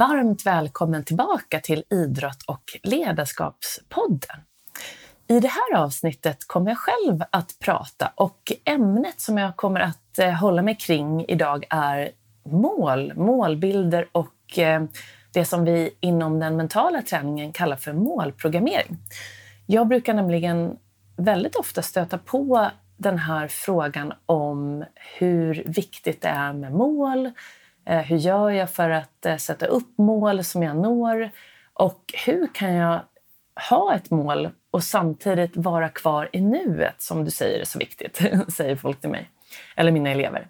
Varmt välkommen tillbaka till Idrott och ledarskapspodden. I det här avsnittet kommer jag själv att prata och ämnet som jag kommer att eh, hålla mig kring idag är mål, målbilder och eh, det som vi inom den mentala träningen kallar för målprogrammering. Jag brukar nämligen väldigt ofta stöta på den här frågan om hur viktigt det är med mål, Eh, hur gör jag för att eh, sätta upp mål som jag når? Och hur kan jag ha ett mål och samtidigt vara kvar i nuet, som du säger är så viktigt, säger folk till mig, eller mina elever.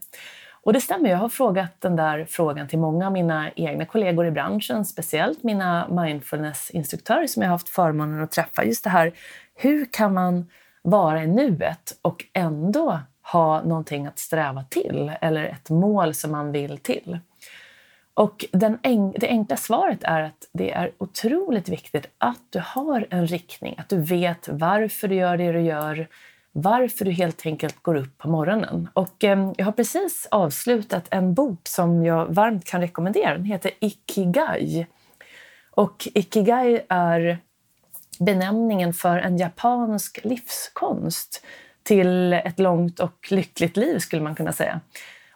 Och det stämmer, jag har frågat den där frågan till många av mina egna kollegor i branschen, speciellt mina mindfulnessinstruktörer som jag har haft förmånen att träffa. Just det här, hur kan man vara i nuet och ändå ha någonting att sträva till eller ett mål som man vill till? Och den en, det enkla svaret är att det är otroligt viktigt att du har en riktning, att du vet varför du gör det du gör, varför du helt enkelt går upp på morgonen. Och eh, jag har precis avslutat en bok som jag varmt kan rekommendera. Den heter Ikigai. Och Ikigai är benämningen för en japansk livskonst till ett långt och lyckligt liv skulle man kunna säga.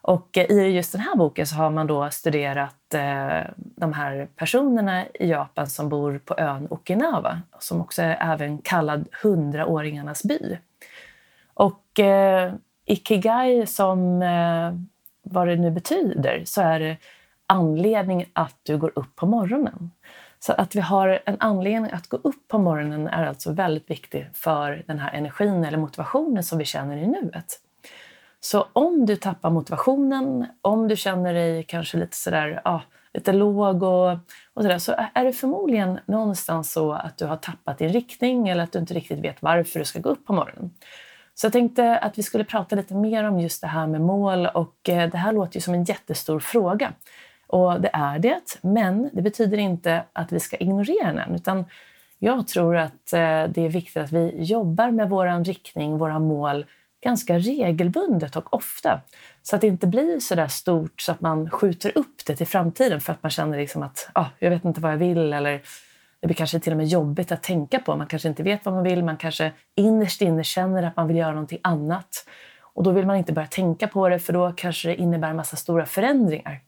Och eh, i just den här boken så har man då studerat eh, de här personerna i Japan som bor på ön Okinawa, som också är även kallad hundraåringarnas by. Och eh, ikigai, som eh, vad det nu betyder, så är det anledning att du går upp på morgonen. Så att vi har en anledning att gå upp på morgonen är alltså väldigt viktigt för den här energin eller motivationen som vi känner i nuet. Så om du tappar motivationen, om du känner dig kanske lite sådär, ja, lite låg och, och sådär, så är det förmodligen någonstans så att du har tappat din riktning eller att du inte riktigt vet varför du ska gå upp på morgonen. Så jag tänkte att vi skulle prata lite mer om just det här med mål och eh, det här låter ju som en jättestor fråga. Och det är det, men det betyder inte att vi ska ignorera den utan jag tror att eh, det är viktigt att vi jobbar med vår riktning, våra mål ganska regelbundet och ofta. Så att det inte blir så där stort så att man skjuter upp det till framtiden för att man känner liksom att ah, jag vet inte vad jag vill eller det blir kanske till och med jobbigt att tänka på. Man kanske inte vet vad man vill, man kanske innerst inne känner att man vill göra någonting annat. Och då vill man inte börja tänka på det för då kanske det innebär en massa stora förändringar.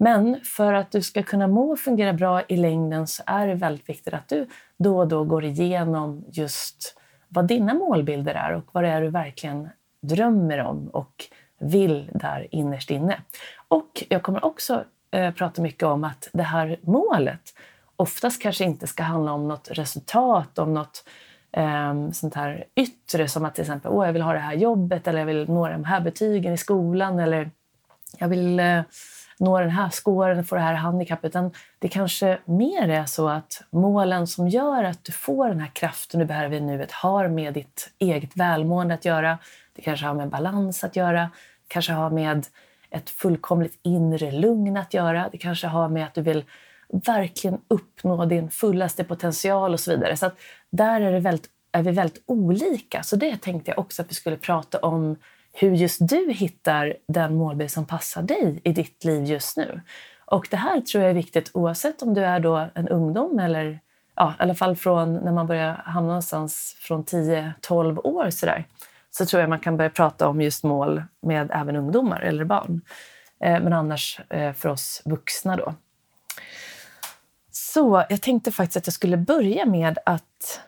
Men för att du ska kunna må och fungera bra i längden så är det väldigt viktigt att du då och då går igenom just vad dina målbilder är och vad det är du verkligen drömmer om och vill där innerst inne. Och jag kommer också eh, prata mycket om att det här målet oftast kanske inte ska handla om något resultat, om något eh, sånt här yttre som att till exempel Åh, jag vill ha det här jobbet eller jag vill nå de här betygen i skolan eller jag vill eh, nå den här scoren, få det här handikappet. Utan det kanske mer är så att målen som gör att du får den här kraften du behöver i nuet har med ditt eget välmående att göra. Det kanske har med balans att göra. kanske har med ett fullkomligt inre lugn att göra. Det kanske har med att du vill verkligen uppnå din fullaste potential och så vidare. Så att där är, det väldigt, är vi väldigt olika. Så det tänkte jag också att vi skulle prata om hur just du hittar den målbild som passar dig i ditt liv just nu. Och det här tror jag är viktigt oavsett om du är då en ungdom eller ja, i alla fall från när man börjar hamna någonstans från 10-12 år sådär, så tror jag man kan börja prata om just mål med även ungdomar eller barn. Eh, men annars eh, för oss vuxna då. Så jag tänkte faktiskt att jag skulle börja med att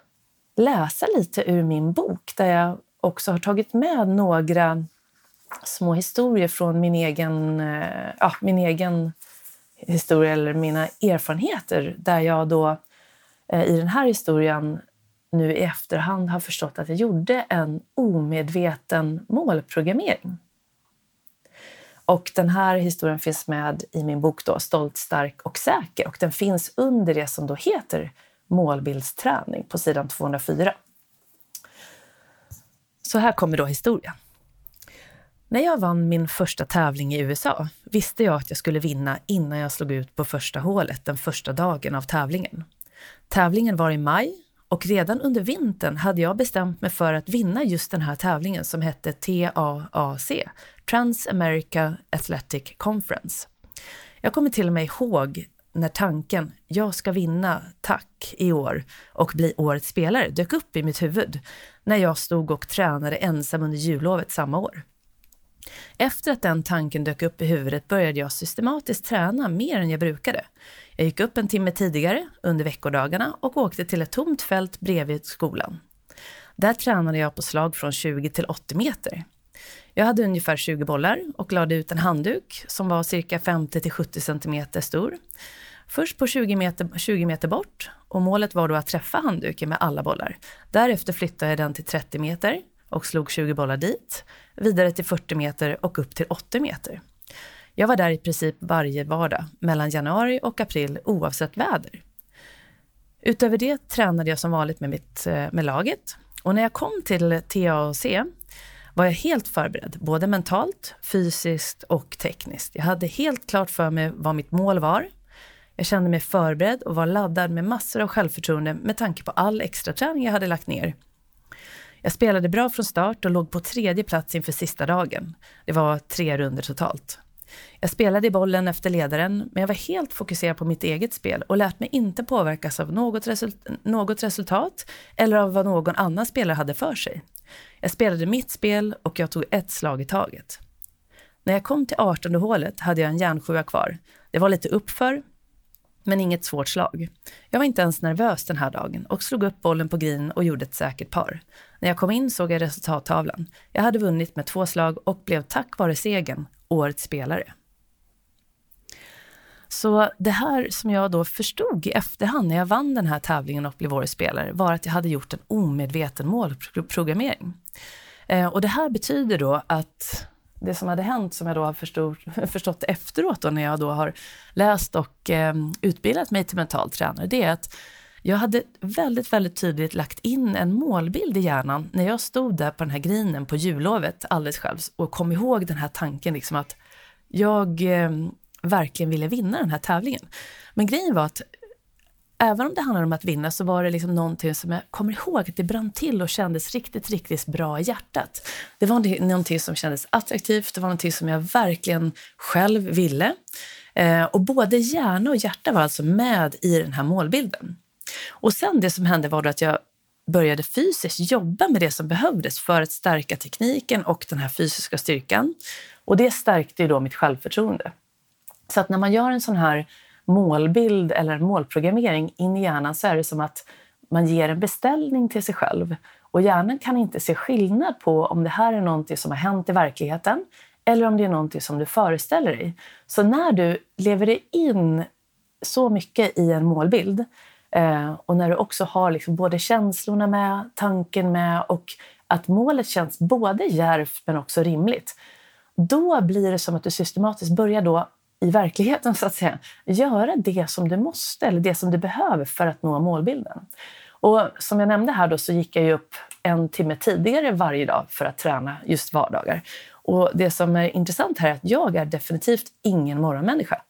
läsa lite ur min bok där jag också har tagit med några små historier från min egen, eh, ja, min egen historia eller mina erfarenheter där jag då eh, i den här historien nu i efterhand har förstått att jag gjorde en omedveten målprogrammering. Och den här historien finns med i min bok då, Stolt, stark och säker och den finns under det som då heter målbildsträning på sidan 204. Så här kommer då historien. När jag vann min första tävling i USA visste jag att jag skulle vinna innan jag slog ut på första hålet den första dagen av tävlingen. Tävlingen var i maj och redan under vintern hade jag bestämt mig för att vinna just den här tävlingen som hette TAAC, Trans America Athletic Conference. Jag kommer till och med ihåg när tanken “jag ska vinna, tack, i år” och bli årets spelare dök upp i mitt huvud när jag stod och tränade ensam under jullovet samma år. Efter att den tanken dök upp i huvudet började jag systematiskt träna mer än jag brukade. Jag gick upp en timme tidigare under veckodagarna och åkte till ett tomt fält bredvid skolan. Där tränade jag på slag från 20 till 80 meter. Jag hade ungefär 20 bollar och lade ut en handduk som var cirka 50 till 70 centimeter stor. Först på 20 meter, 20 meter bort och målet var då att träffa handduken med alla bollar. Därefter flyttade jag den till 30 meter och slog 20 bollar dit, vidare till 40 meter och upp till 80 meter. Jag var där i princip varje vardag mellan januari och april oavsett väder. Utöver det tränade jag som vanligt med, mitt, eh, med laget och när jag kom till TAC var jag helt förberedd, både mentalt, fysiskt och tekniskt. Jag hade helt klart för mig vad mitt mål var. Jag kände mig förberedd och var laddad med massor av självförtroende med tanke på all extra träning jag hade lagt ner. Jag spelade bra från start och låg på tredje plats inför sista dagen. Det var tre runder totalt. Jag spelade i bollen efter ledaren, men jag var helt fokuserad på mitt eget spel och lät mig inte påverkas av något, result något resultat eller av vad någon annan spelare hade för sig. Jag spelade mitt spel och jag tog ett slag i taget. När jag kom till 18 hålet hade jag en järnsjua kvar. Det var lite uppför, men inget svårt slag. Jag var inte ens nervös den här dagen och slog upp bollen på green och gjorde ett säkert par. När jag kom in såg jag resultattavlan. Jag hade vunnit med två slag och blev tack vare segern årets spelare. Så det här som jag då förstod i efterhand när jag vann den här tävlingen och blev årets spelare var att jag hade gjort en omedveten målprogrammering. Eh, och det här betyder då att det som hade hänt, som jag då har förstod, förstått efteråt då när jag då har läst och eh, utbildat mig till mental tränare, det är att jag hade väldigt, väldigt tydligt lagt in en målbild i hjärnan när jag stod där på den här grinen på jullovet alldeles själv och kom ihåg den här tanken liksom att jag eh, verkligen ville vinna den här tävlingen. Men grejen var att även om det handlade om att vinna så var det liksom någonting som jag kommer ihåg att det brann till och kändes riktigt, riktigt bra i hjärtat. Det var någonting som kändes attraktivt, det var någonting som jag verkligen själv ville. Eh, och både hjärna och hjärta var alltså med i den här målbilden. Och sen det som hände var att jag började fysiskt jobba med det som behövdes för att stärka tekniken och den här fysiska styrkan. Och det stärkte ju då mitt självförtroende. Så att när man gör en sån här målbild eller målprogrammering in i hjärnan så är det som att man ger en beställning till sig själv. Och hjärnan kan inte se skillnad på om det här är någonting som har hänt i verkligheten eller om det är någonting som du föreställer dig. Så när du lever dig in så mycket i en målbild eh, och när du också har liksom både känslorna med, tanken med och att målet känns både djärvt men också rimligt. Då blir det som att du systematiskt börjar då i verkligheten så att säga, göra det som du måste eller det som du behöver för att nå målbilden. Och som jag nämnde här då så gick jag ju upp en timme tidigare varje dag för att träna just vardagar. Och det som är intressant här är att jag är definitivt ingen morgonmänniska.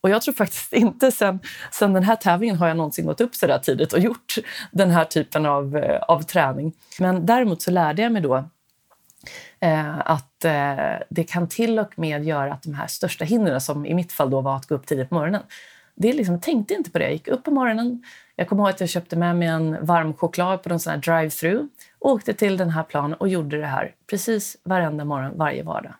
Och jag tror faktiskt inte sen, sen den här tävlingen har jag någonsin gått upp så där tidigt och gjort den här typen av, eh, av träning. Men däremot så lärde jag mig då Eh, att eh, det kan till och med göra att de här största hindren, som i mitt fall då var att gå upp tidigt på morgonen, det liksom, jag tänkte inte på det. Jag gick upp på morgonen. Jag kommer ihåg att jag köpte med mig en varm choklad på någon sån här drive-through. Åkte till den här planen och gjorde det här precis varenda morgon, varje vardag.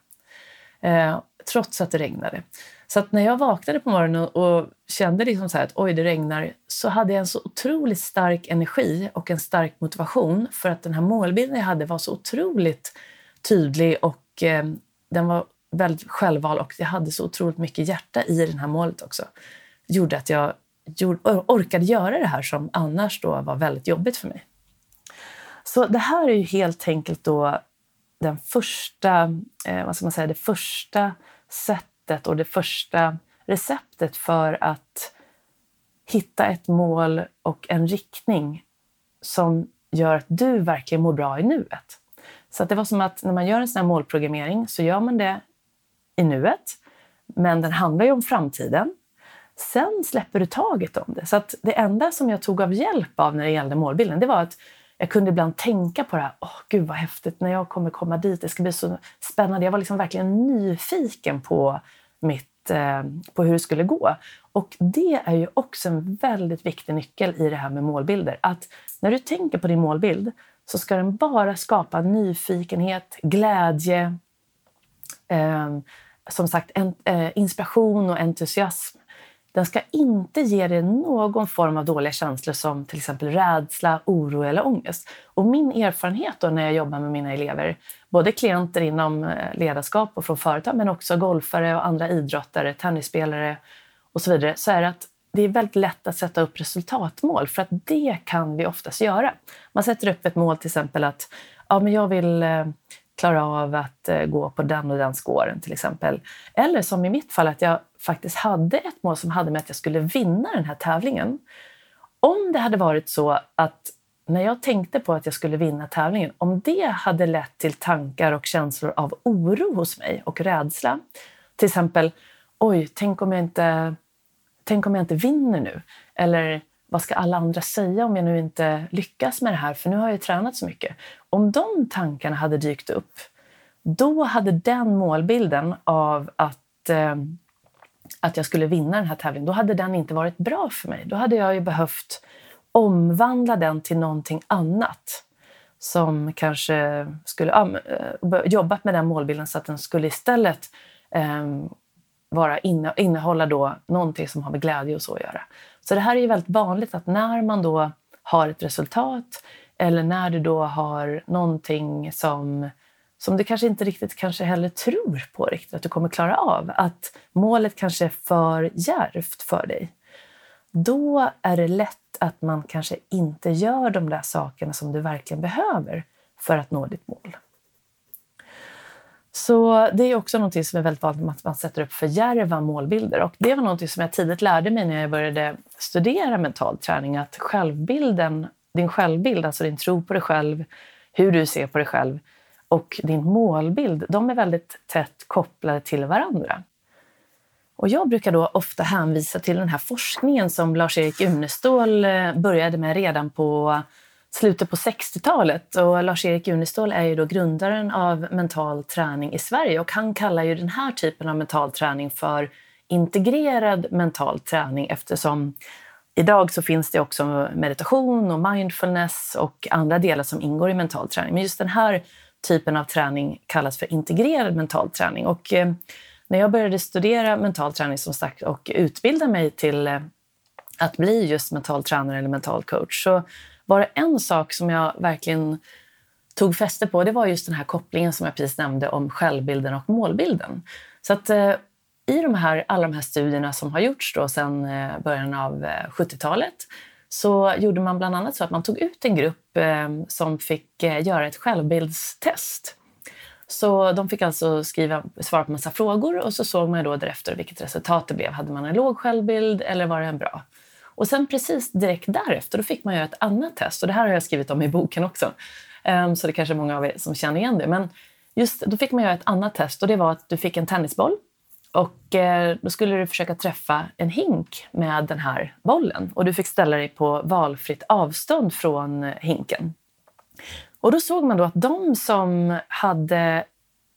Eh, trots att det regnade. Så att när jag vaknade på morgonen och kände liksom så att oj, det regnar, så hade jag en så otroligt stark energi och en stark motivation för att den här målbilden jag hade var så otroligt tydlig och eh, den var väldigt självvald och jag hade så otroligt mycket hjärta i det här målet också. Det gjorde att jag gjorde, orkade göra det här som annars då var väldigt jobbigt för mig. Så det här är ju helt enkelt då den första, eh, vad ska man säga, det första sättet och det första receptet för att hitta ett mål och en riktning som gör att du verkligen mår bra i nuet. Så det var som att när man gör en sån här målprogrammering så gör man det i nuet, men den handlar ju om framtiden. Sen släpper du taget om det. Så att det enda som jag tog av hjälp av när det gällde målbilden, det var att jag kunde ibland tänka på det här. Åh, gud vad häftigt när jag kommer komma dit. Det ska bli så spännande. Jag var liksom verkligen nyfiken på mitt eh, på hur det skulle gå. Och det är ju också en väldigt viktig nyckel i det här med målbilder. Att när du tänker på din målbild så ska den bara skapa nyfikenhet, glädje, eh, som sagt en, eh, inspiration och entusiasm. Den ska inte ge dig någon form av dåliga känslor som till exempel rädsla, oro eller ångest. Och min erfarenhet då när jag jobbar med mina elever, både klienter inom eh, ledarskap och från företag, men också golfare och andra idrottare, tennisspelare och så vidare, så är det att det är väldigt lätt att sätta upp resultatmål för att det kan vi oftast göra. Man sätter upp ett mål till exempel att ja, men jag vill eh, klara av att eh, gå på den och den skåren till exempel. Eller som i mitt fall att jag faktiskt hade ett mål som hade med att jag skulle vinna den här tävlingen. Om det hade varit så att när jag tänkte på att jag skulle vinna tävlingen, om det hade lett till tankar och känslor av oro hos mig och rädsla. Till exempel, oj, tänk om jag inte, tänk om jag inte vinner nu? Eller vad ska alla andra säga om jag nu inte lyckas med det här? För nu har jag tränat så mycket. Om de tankarna hade dykt upp, då hade den målbilden av att, eh, att jag skulle vinna den här tävlingen, då hade den inte varit bra för mig. Då hade jag ju behövt omvandla den till någonting annat som kanske skulle ja, eh, jobbat med den målbilden så att den skulle istället eh, vara inne, innehålla då någonting som har med glädje och så att göra. Så det här är ju väldigt vanligt att när man då har ett resultat eller när du då har någonting som, som du kanske inte riktigt kanske heller tror på riktigt att du kommer klara av, att målet kanske är för djärvt för dig, då är det lätt att man kanske inte gör de där sakerna som du verkligen behöver för att nå ditt mål. Så det är också något som är väldigt vanligt att man sätter upp för djärva målbilder. Och det var något som jag tidigt lärde mig när jag började studera mental träning, att självbilden, din självbild, alltså din tro på dig själv, hur du ser på dig själv och din målbild, de är väldigt tätt kopplade till varandra. Och jag brukar då ofta hänvisa till den här forskningen som Lars-Erik Unestål eh, började med redan på slutet på 60-talet. Och Lars-Erik Unestål är ju då grundaren av mental träning i Sverige och han kallar ju den här typen av mental träning för integrerad mental träning eftersom idag så finns det också meditation och mindfulness och andra delar som ingår i mental träning. Men just den här typen av träning kallas för integrerad mental träning. Och eh, när jag började studera mental träning som sagt och utbilda mig till eh, att bli just mental tränare eller mental coach så var det en sak som jag verkligen tog fäste på, det var just den här kopplingen som jag precis nämnde om självbilden och målbilden. Så att eh, i de här, alla de här studierna som har gjorts då sedan eh, början av eh, 70-talet så gjorde man bland annat så att man tog ut en grupp eh, som fick eh, göra ett självbildstest. Så de fick alltså skriva, svara på massa frågor och så såg man då därefter vilket resultat det blev. Hade man en låg självbild eller var det en bra? Och sen precis direkt därefter då fick man göra ett annat test. Och det här har jag skrivit om i boken också. Um, så det är kanske är många av er som känner igen det. Men just då fick man göra ett annat test och det var att du fick en tennisboll. Och eh, då skulle du försöka träffa en hink med den här bollen. Och du fick ställa dig på valfritt avstånd från hinken. Och då såg man då att de som hade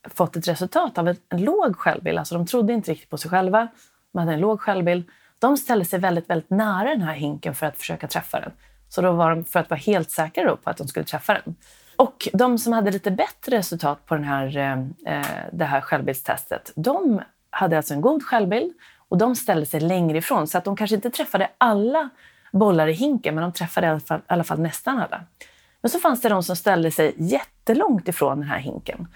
fått ett resultat av en, en låg självbild, alltså de trodde inte riktigt på sig själva, de hade en låg självbild, de ställde sig väldigt, väldigt nära den här hinken för att försöka träffa den. Så då var de för att vara helt säkra på att de skulle träffa den. Och de som hade lite bättre resultat på den här, eh, eh, det här självbildstestet, de hade alltså en god självbild och de ställde sig längre ifrån. Så att de kanske inte träffade alla bollar i hinken, men de träffade i alla fall, i alla fall nästan alla. Men så fanns det de som ställde sig jättelångt ifrån den här hinken.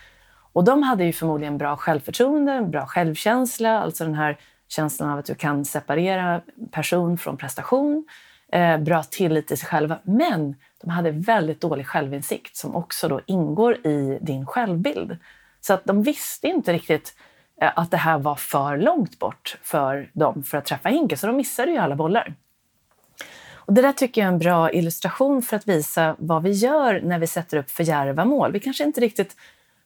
Och de hade ju förmodligen bra självförtroende, bra självkänsla, alltså den här känslan av att du kan separera person från prestation, eh, bra tillit till sig själva. Men de hade väldigt dålig självinsikt som också då ingår i din självbild. Så att de visste inte riktigt eh, att det här var för långt bort för dem för att träffa hinken, så de missade ju alla bollar. Och det där tycker jag är en bra illustration för att visa vad vi gör när vi sätter upp för djärva mål. Vi kanske inte riktigt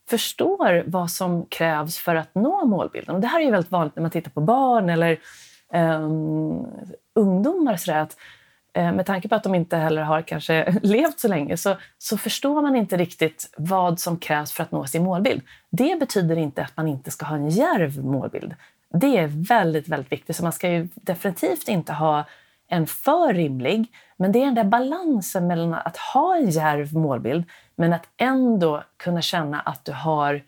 förstår vad som krävs för att nå målbilden. Och det här är ju väldigt vanligt när man tittar på barn eller um, ungdomar. Så att, uh, med tanke på att de inte heller har kanske levt så länge så, så förstår man inte riktigt vad som krävs för att nå sin målbild. Det betyder inte att man inte ska ha en djärv målbild. Det är väldigt, väldigt viktigt. Så man ska ju definitivt inte ha en för rimlig, men det är den där balansen mellan att ha en djärv målbild men att ändå kunna känna att du har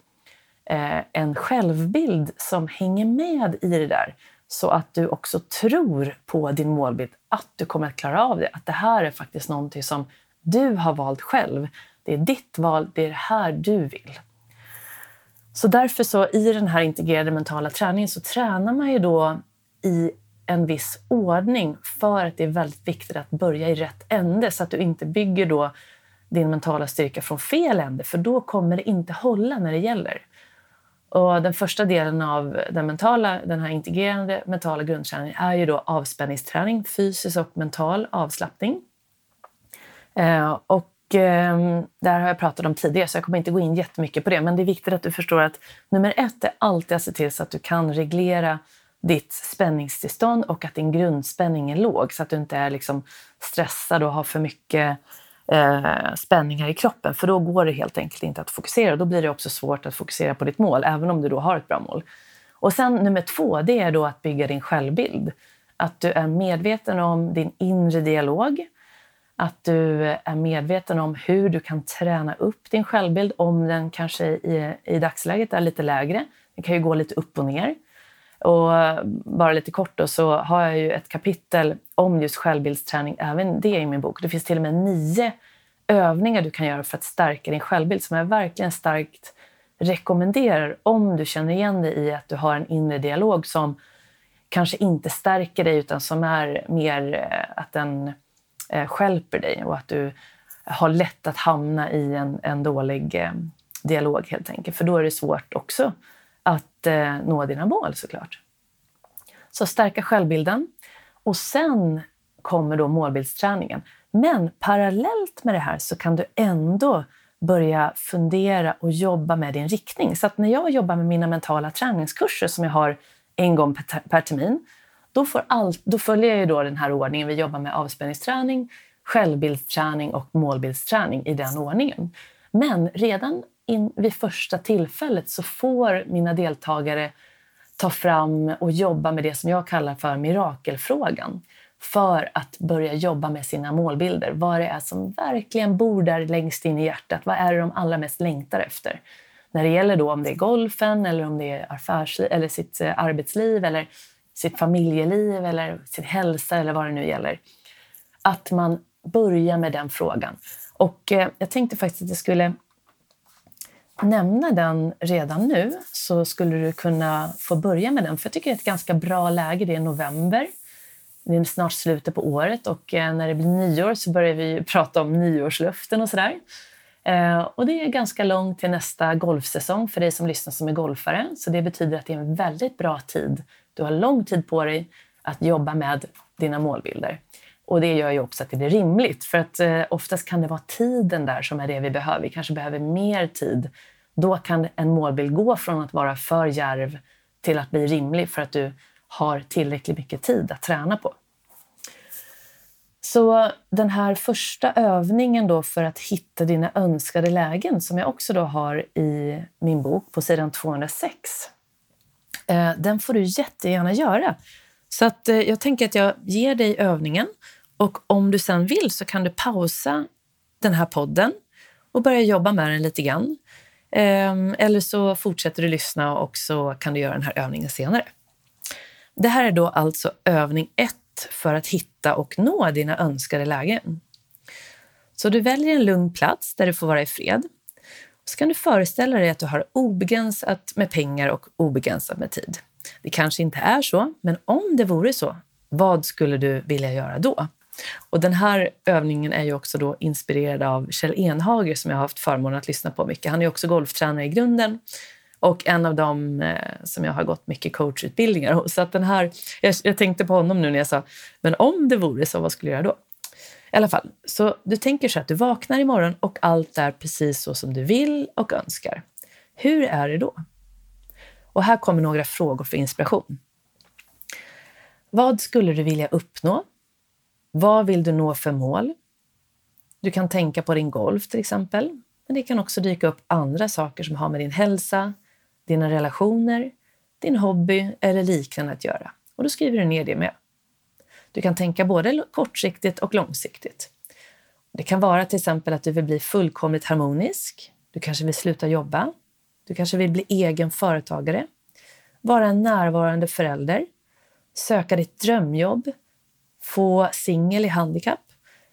eh, en självbild som hänger med i det där så att du också tror på din målbild, att du kommer att klara av det. Att det här är faktiskt någonting som du har valt själv. Det är ditt val, det är det här du vill. Så därför så i den här integrerade mentala träningen så tränar man ju då i en viss ordning för att det är väldigt viktigt att börja i rätt ände så att du inte bygger då din mentala styrka från fel ände för då kommer det inte hålla när det gäller. Och den första delen av den, mentala, den här integrerande mentala grundträningen är ju då avspänningsträning, fysisk och mental avslappning. Eh, och eh, där har jag pratat om tidigare så jag kommer inte gå in jättemycket på det men det är viktigt att du förstår att nummer ett är alltid att se till så att du kan reglera ditt spänningstillstånd och att din grundspänning är låg så att du inte är liksom stressad och har för mycket eh, spänningar i kroppen. För då går det helt enkelt inte att fokusera. Då blir det också svårt att fokusera på ditt mål, även om du då har ett bra mål. Och sen nummer två, det är då att bygga din självbild. Att du är medveten om din inre dialog. Att du är medveten om hur du kan träna upp din självbild om den kanske i, i dagsläget är lite lägre. den kan ju gå lite upp och ner. Och eh, bara lite kort då, så har jag ju ett kapitel om just självbildsträning, även det i min bok. Det finns till och med nio övningar du kan göra för att stärka din självbild som jag verkligen starkt rekommenderar om du känner igen dig i att du har en inre dialog som kanske inte stärker dig utan som är mer eh, att den eh, skälper dig och att du har lätt att hamna i en, en dålig dialog helt enkelt. För då är det svårt också att eh, nå dina mål såklart. Så stärka självbilden. Och sen kommer då målbildsträningen. Men parallellt med det här så kan du ändå börja fundera och jobba med din riktning. Så att när jag jobbar med mina mentala träningskurser som jag har en gång per, per termin, då, får all, då följer jag ju då den här ordningen. Vi jobbar med avspänningsträning, självbildsträning och målbildsträning i den ordningen. Men redan in, vid första tillfället så får mina deltagare ta fram och jobba med det som jag kallar för mirakelfrågan för att börja jobba med sina målbilder. Vad det är som verkligen bor där längst in i hjärtat. Vad är det de allra mest längtar efter? När det gäller då om det är golfen eller om det är affärsliv, eller sitt eh, arbetsliv eller sitt familjeliv eller sin hälsa eller vad det nu gäller. Att man börjar med den frågan. Och eh, jag tänkte faktiskt att jag skulle nämna den redan nu så skulle du kunna få börja med den. För jag tycker det är ett ganska bra läge. Det är november. Det är snart slutet på året och eh, när det blir nyår så börjar vi prata om nyårslöften och sådär. Eh, och det är ganska långt till nästa golfsäsong för dig som lyssnar som är golfare. Så det betyder att det är en väldigt bra tid. Du har lång tid på dig att jobba med dina målbilder. Och det gör ju också att det blir rimligt. För att eh, oftast kan det vara tiden där som är det vi behöver. Vi kanske behöver mer tid. Då kan en målbild gå från att vara för järv till att bli rimlig för att du har tillräckligt mycket tid att träna på. Så den här första övningen då för att hitta dina önskade lägen som jag också då har i min bok på sidan 206. Eh, den får du jättegärna göra. Så att eh, jag tänker att jag ger dig övningen och om du sen vill så kan du pausa den här podden och börja jobba med den lite grann. Ehm, eller så fortsätter du lyssna och så kan du göra den här övningen senare. Det här är då alltså övning ett för att hitta och nå dina önskade lägen. Så du väljer en lugn plats där du får vara i fred. Så kan du föreställa dig att du har obegränsat med pengar och obegränsat med tid. Det kanske inte är så, men om det vore så, vad skulle du vilja göra då? Och den här övningen är ju också då inspirerad av Kjell Enhager som jag har haft förmånen att lyssna på mycket. Han är också golftränare i grunden och en av dem eh, som jag har gått mycket coachutbildningar hos. Så att den här, jag, jag, tänkte på honom nu när jag sa, men om det vore så, vad skulle jag göra då? I alla fall, så du tänker så att du vaknar imorgon och allt är precis så som du vill och önskar. Hur är det då? Och här kommer några frågor för inspiration. Vad skulle du vilja uppnå vad vill du nå för mål? Du kan tänka på din golf till exempel. Men det kan också dyka upp andra saker som har med din hälsa, dina relationer, din hobby eller liknande att göra. Och då skriver du ner det med. Du kan tänka både kortsiktigt och långsiktigt. Det kan vara till exempel att du vill bli fullkomligt harmonisk. Du kanske vill sluta jobba. Du kanske vill bli egen företagare. Vara en närvarande förälder. Söka ditt drömjobb. Få singel i handikapp.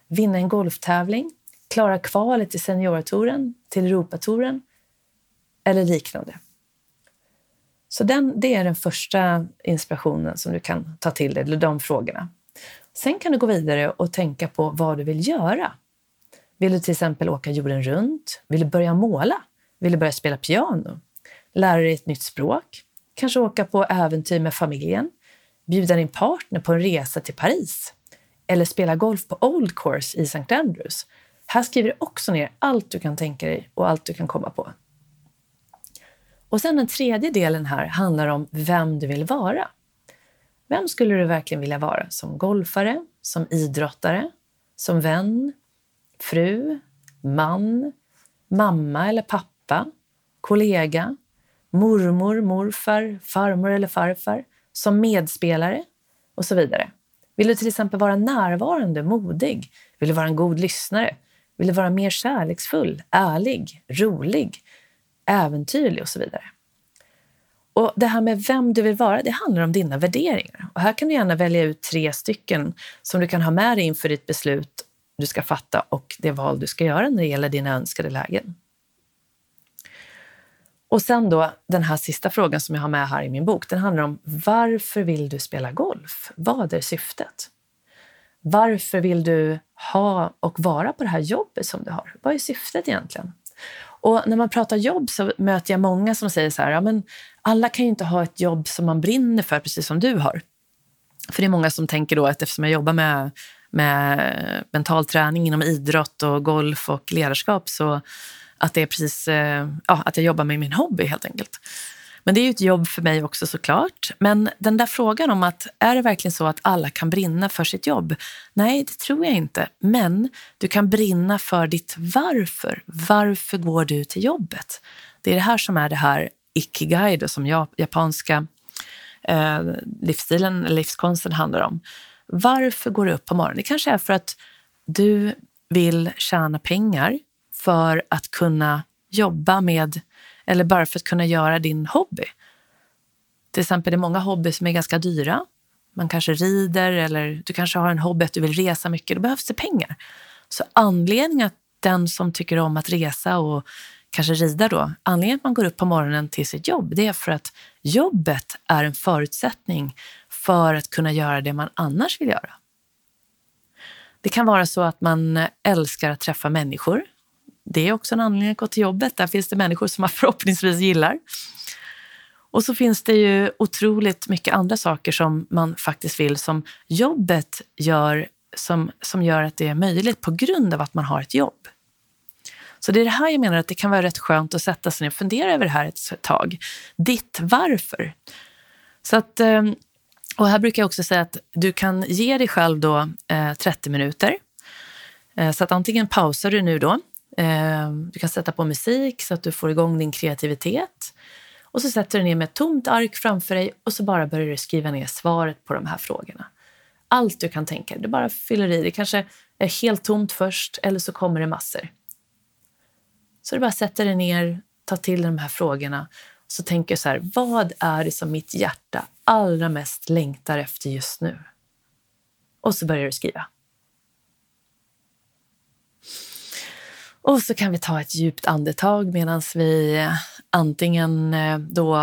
Vinna en golftävling. Klara kvalet till seniortouren, till Europatouren eller liknande. Så den, det är den första inspirationen som du kan ta till dig, eller de frågorna. Sen kan du gå vidare och tänka på vad du vill göra. Vill du till exempel åka jorden runt? Vill du börja måla? Vill du börja spela piano? Lära dig ett nytt språk? Kanske åka på äventyr med familjen? Bjuda din partner på en resa till Paris? Eller spela golf på Old Course i St. Andrews? Här skriver du också ner allt du kan tänka dig och allt du kan komma på. Och sen den tredje delen här handlar om vem du vill vara. Vem skulle du verkligen vilja vara? Som golfare, som idrottare, som vän, fru, man, mamma eller pappa, kollega, mormor, morfar, farmor eller farfar, som medspelare och så vidare. Vill du till exempel vara närvarande, modig? Vill du vara en god lyssnare? Vill du vara mer kärleksfull, ärlig, rolig, äventyrlig och så vidare? Och Det här med vem du vill vara, det handlar om dina värderingar. Och här kan du gärna välja ut tre stycken som du kan ha med dig inför ditt beslut du ska fatta och det val du ska göra när det gäller dina önskade lägen. Och sen då den här sista frågan som jag har med här i min bok, den handlar om varför vill du spela golf? Vad är syftet? Varför vill du ha och vara på det här jobbet som du har? Vad är syftet egentligen? Och när man pratar jobb så möter jag många som säger så här, ja men alla kan ju inte ha ett jobb som man brinner för precis som du har. För det är många som tänker då att eftersom jag jobbar med, med mental träning inom idrott och golf och ledarskap så att det är precis, eh, ja, att jag jobbar med min hobby helt enkelt. Men det är ju ett jobb för mig också såklart. Men den där frågan om att är det verkligen så att alla kan brinna för sitt jobb? Nej, det tror jag inte. Men du kan brinna för ditt varför. Varför går du till jobbet? Det är det här som är det här ikigai då, som japanska eh, livsstilen, livskonsten handlar om. Varför går du upp på morgonen? Det kanske är för att du vill tjäna pengar för att kunna jobba med eller bara för att kunna göra din hobby. Till exempel det är många hobbyer som är ganska dyra. Man kanske rider eller du kanske har en hobby att du vill resa mycket. Då behövs det pengar. Så anledningen att den som tycker om att resa och kanske rida då, anledningen att man går upp på morgonen till sitt jobb, det är för att jobbet är en förutsättning för att kunna göra det man annars vill göra. Det kan vara så att man älskar att träffa människor det är också en anledning att gå till jobbet. Där finns det människor som man förhoppningsvis gillar. Och så finns det ju otroligt mycket andra saker som man faktiskt vill som jobbet gör som, som gör att det är möjligt på grund av att man har ett jobb. Så det är det här jag menar att det kan vara rätt skönt att sätta sig ner och fundera över det här ett tag. Ditt varför. Så att, ehm, och här brukar jag också säga att du kan ge dig själv då eh, 30 minuter. Eh, så att antingen pausar du nu då Ehm, du kan sätta på musik så att du får igång din kreativitet. Och så sätter du ner med ett tomt ark framför dig och så bara börjar du skriva ner svaret på de här frågorna. Allt du kan tänka du bara fyller i. Det kanske är helt tomt först eller så kommer det massor. Så du bara sätter dig ner, tar till de här frågorna och så tänker så här, vad är det som mitt hjärta allra mest längtar efter just nu? Och så börjar du skriva. Och så kan vi ta ett djupt andetag medan vi eh, antingen eh, då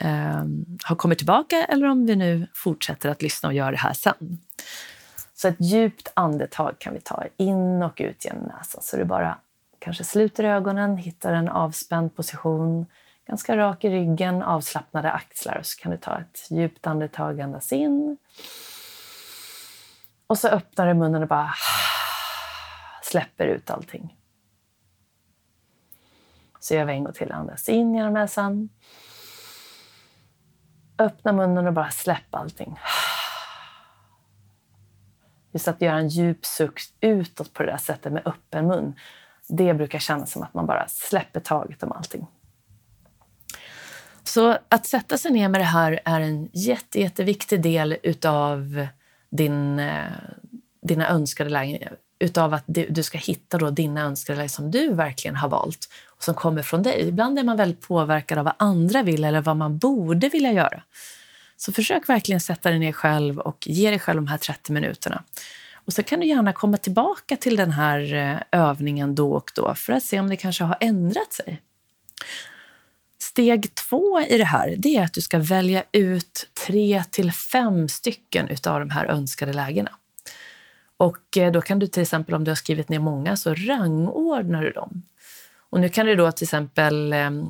eh, har kommit tillbaka eller om vi nu fortsätter att lyssna och göra det här sen. Så ett djupt andetag kan vi ta in och ut genom näsan. Så du bara kanske sluter ögonen, hittar en avspänd position, ganska rak i ryggen, avslappnade axlar. Och så kan du ta ett djupt andetag, andas in. Och så öppnar du munnen och bara släpper ut allting. Så gör vi en gång till. Andas in genom näsan. Öppna munnen och bara släpp allting. Just att göra en djup suck utåt på det där sättet med öppen mun. Det brukar kännas som att man bara släpper taget om allting. Så att sätta sig ner med det här är en jätte, jätteviktig del utav din, eh, dina önskade lägen. Utav att du ska hitta då dina önskningar, som du verkligen har valt och som kommer från dig. Ibland är man väldigt påverkad av vad andra vill eller vad man borde vilja göra. Så försök verkligen sätta dig ner själv och ge dig själv de här 30 minuterna. Och så kan du gärna komma tillbaka till den här eh, övningen då och då för att se om det kanske har ändrat sig. Steg två i det här det är att du ska välja ut tre till fem stycken av de här önskade lägena. Och eh, då kan du till exempel, om du har skrivit ner många, så rangordnar du dem. Och nu kan du då till exempel ehm,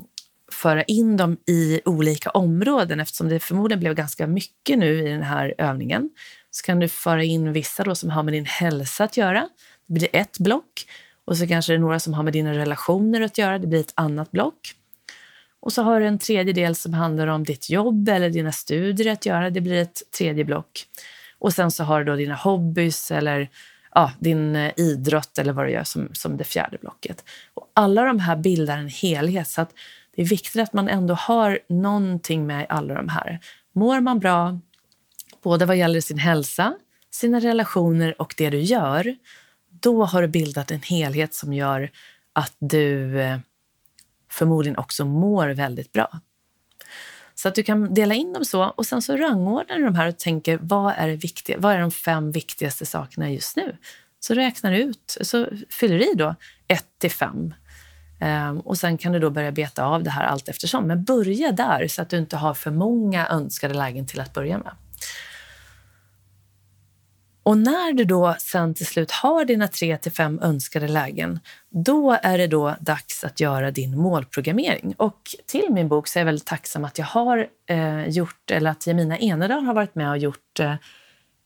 föra in dem i olika områden eftersom det förmodligen blev ganska mycket nu i den här övningen. Så kan du föra in vissa då som har med din hälsa att göra. Det blir ett block. Och så kanske det är några som har med dina relationer att göra. Det blir ett annat block. Och så har du en tredje del som handlar om ditt jobb eller dina studier att göra. Det blir ett tredje block. Och sen så har du då dina hobbys eller ja, din eh, idrott eller vad du gör som, som det fjärde blocket. Och alla de här bildar en helhet. Så att det är viktigt att man ändå har någonting med alla de här. Mår man bra, både vad gäller sin hälsa, sina relationer och det du gör, då har du bildat en helhet som gör att du eh, förmodligen också mår väldigt bra. Så att du kan dela in dem så och sen så rangordnar du de här och tänker vad är det viktiga, vad är de fem viktigaste sakerna just nu? Så räknar du ut, så fyller du i då 1 till 5. Um, ehm, och sen kan du då börja beta av det här allt eftersom. Men börja där så att du inte har för många önskade lägen till att börja med. Och när du då sen till slut har dina tre till fem önskade lägen, då är det då dags att göra din målprogrammering. Och till min bok så är jag väldigt tacksam att jag har eh, gjort, eller att Jemina Enedal har varit med och gjort eh,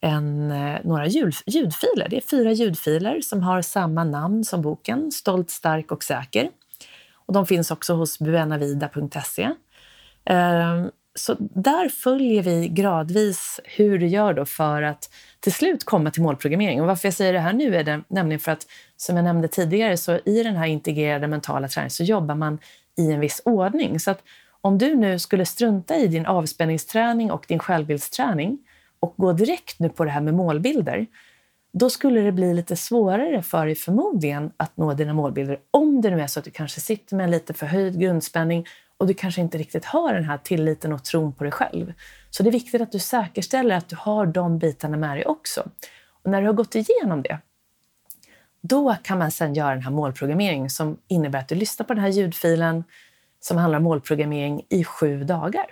en, eh, några ljud, ljudfiler. Det är fyra ljudfiler som har samma namn som boken, Stolt, stark och säker. Och de finns också hos buenavida.se. Eh, så där följer vi gradvis hur du gör då för att till slut komma till målprogrammering. Och varför jag säger det här nu är det nämligen för att, som jag nämnde tidigare, så i den här integrerade mentala träningen så jobbar man i en viss ordning. Så att om du nu skulle strunta i din avspänningsträning och din självbildsträning och gå direkt nu på det här med målbilder, då skulle det bli lite svårare för dig förmodligen att nå dina målbilder om det nu är så att du kanske sitter med en lite förhöjd grundspänning och du kanske inte riktigt har den här tilliten och tron på dig själv. Så det är viktigt att du säkerställer att du har de bitarna med dig också. Och när du har gått igenom det, då kan man sen göra den här målprogrammeringen som innebär att du lyssnar på den här ljudfilen som handlar om målprogrammering i sju dagar.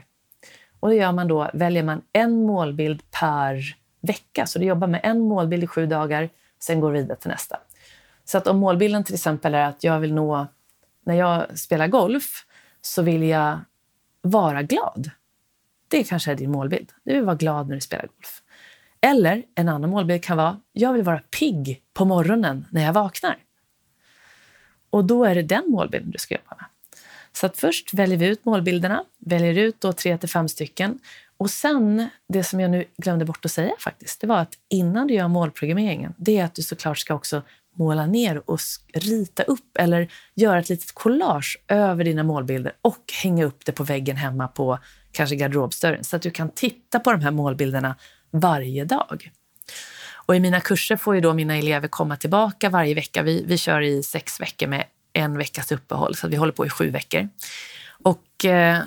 Och det gör man då, väljer man en målbild per vecka. Så du jobbar med en målbild i sju dagar, sen går du vidare till nästa. Så att om målbilden till exempel är att jag vill nå, när jag spelar golf, så vill jag vara glad. Det kanske är din målbild. Du vill vara glad när du spelar golf. Eller en annan målbild kan vara, jag vill vara pigg på morgonen när jag vaknar. Och då är det den målbilden du ska jobba med. Så att först väljer vi ut målbilderna, väljer ut då tre till fem stycken. Och sen, det som jag nu glömde bort att säga faktiskt, det var att innan du gör målprogrammeringen, det är att du såklart ska också måla ner och rita upp eller göra ett litet collage över dina målbilder och hänga upp det på väggen hemma på kanske garderobsdörren så att du kan titta på de här målbilderna varje dag. Och I mina kurser får ju då mina elever komma tillbaka varje vecka. Vi, vi kör i sex veckor med en veckas uppehåll, så vi håller på i sju veckor. Och eh,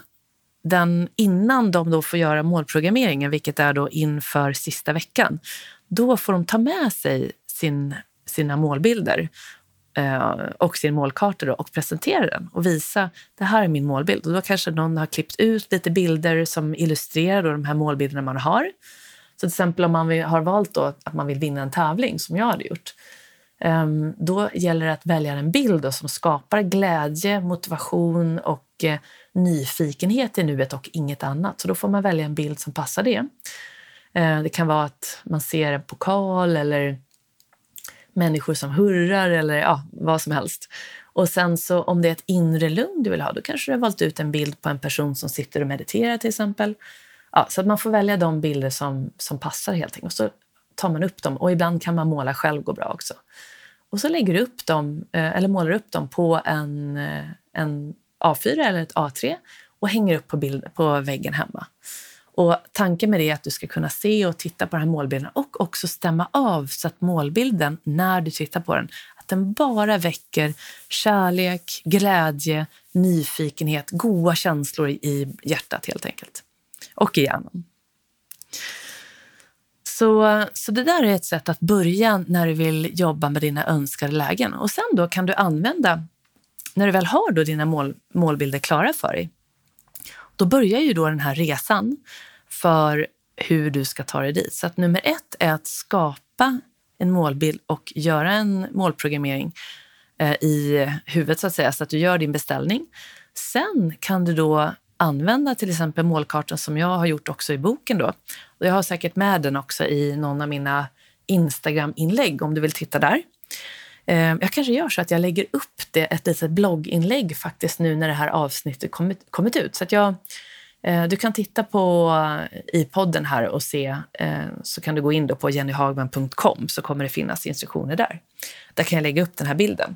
den, innan de då får göra målprogrammeringen, vilket är då inför sista veckan, då får de ta med sig sin sina målbilder eh, och sin målkarta då, och presentera den och visa det här är min målbild. Och då kanske någon har klippt ut lite bilder som illustrerar då de här målbilderna man har. Så till exempel om man har valt då att man vill vinna en tävling, som jag hade gjort, ehm, då gäller det att välja en bild som skapar glädje, motivation och eh, nyfikenhet i nuet och inget annat. Så då får man välja en bild som passar det. Eh, det kan vara att man ser en pokal eller människor som hurrar eller ja, vad som helst. Och sen så om det är ett inre lugn du vill ha, då kanske du har valt ut en bild på en person som sitter och mediterar till exempel. Ja, så att man får välja de bilder som, som passar helt enkelt. Och så tar man upp dem och ibland kan man måla själv, gå bra också. Och så lägger du upp dem, eh, eller målar upp dem på en, eh, en A4 eller ett A3 och hänger upp på, bild, på väggen hemma. Och tanken med det är att du ska kunna se och titta på den här målbilden och också stämma av så att målbilden, när du tittar på den, att den bara väcker kärlek, glädje, nyfikenhet, goda känslor i hjärtat helt enkelt. Och i hjärnan. Så, så det där är ett sätt att börja när du vill jobba med dina önskade lägen. Och sen då kan du använda, när du väl har då dina mål, målbilder klara för dig, då börjar ju då den här resan för hur du ska ta dig dit. Så att nummer ett är att skapa en målbild och göra en målprogrammering eh, i huvudet så att säga, så att du gör din beställning. Sen kan du då använda till exempel målkartan som jag har gjort också i boken. Då. Och jag har säkert med den också i någon av mina Instagram-inlägg om du vill titta där. Ehm, jag kanske gör så att jag lägger upp det, ett litet blogginlägg faktiskt nu när det här avsnittet kommit, kommit ut. Så att jag, eh, du kan titta på eh, i podden här och se, eh, så kan du gå in då på jennyhagman.com så kommer det finnas instruktioner där. Där kan jag lägga upp den här bilden.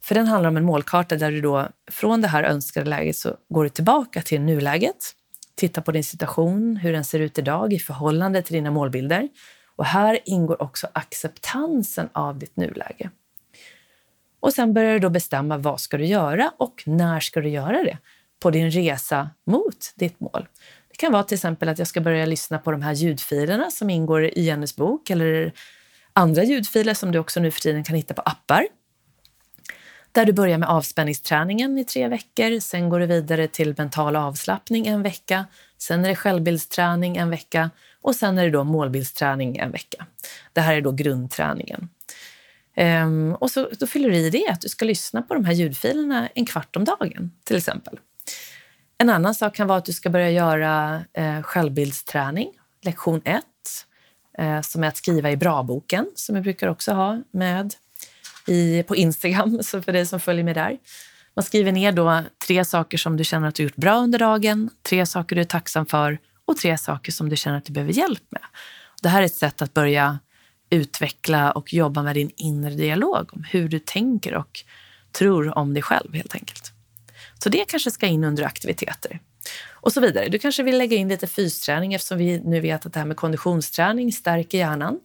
För den handlar om en målkarta där du då från det här önskade läget så går du tillbaka till nuläget, tittar på din situation, hur den ser ut idag i förhållande till dina målbilder. Och här ingår också acceptansen av ditt nuläge. Och sen börjar du då bestämma vad ska du göra och när ska du göra det på din resa mot ditt mål. Det kan vara till exempel att jag ska börja lyssna på de här ljudfilerna som ingår i Jennys bok eller andra ljudfiler som du också nu för tiden kan hitta på appar. Där du börjar med avspänningsträningen i tre veckor, sen går du vidare till mental avslappning en vecka, sen är det självbildsträning en vecka och sen är det då målbildsträning en vecka. Det här är då grundträningen. Um, och så, då fyller du i det att du ska lyssna på de här ljudfilerna en kvart om dagen, till exempel. En annan sak kan vara att du ska börja göra eh, självbildsträning, lektion 1, eh, som är att skriva i bra-boken, som jag brukar också ha med i, på Instagram, så för dig som följer mig där. Man skriver ner då tre saker som du känner att du gjort bra under dagen, tre saker du är tacksam för och tre saker som du känner att du behöver hjälp med. Det här är ett sätt att börja utveckla och jobba med din inre dialog om hur du tänker och tror om dig själv helt enkelt. Så det kanske ska in under aktiviteter. Och så vidare. Du kanske vill lägga in lite fysträning eftersom vi nu vet att det här med konditionsträning stärker hjärnan.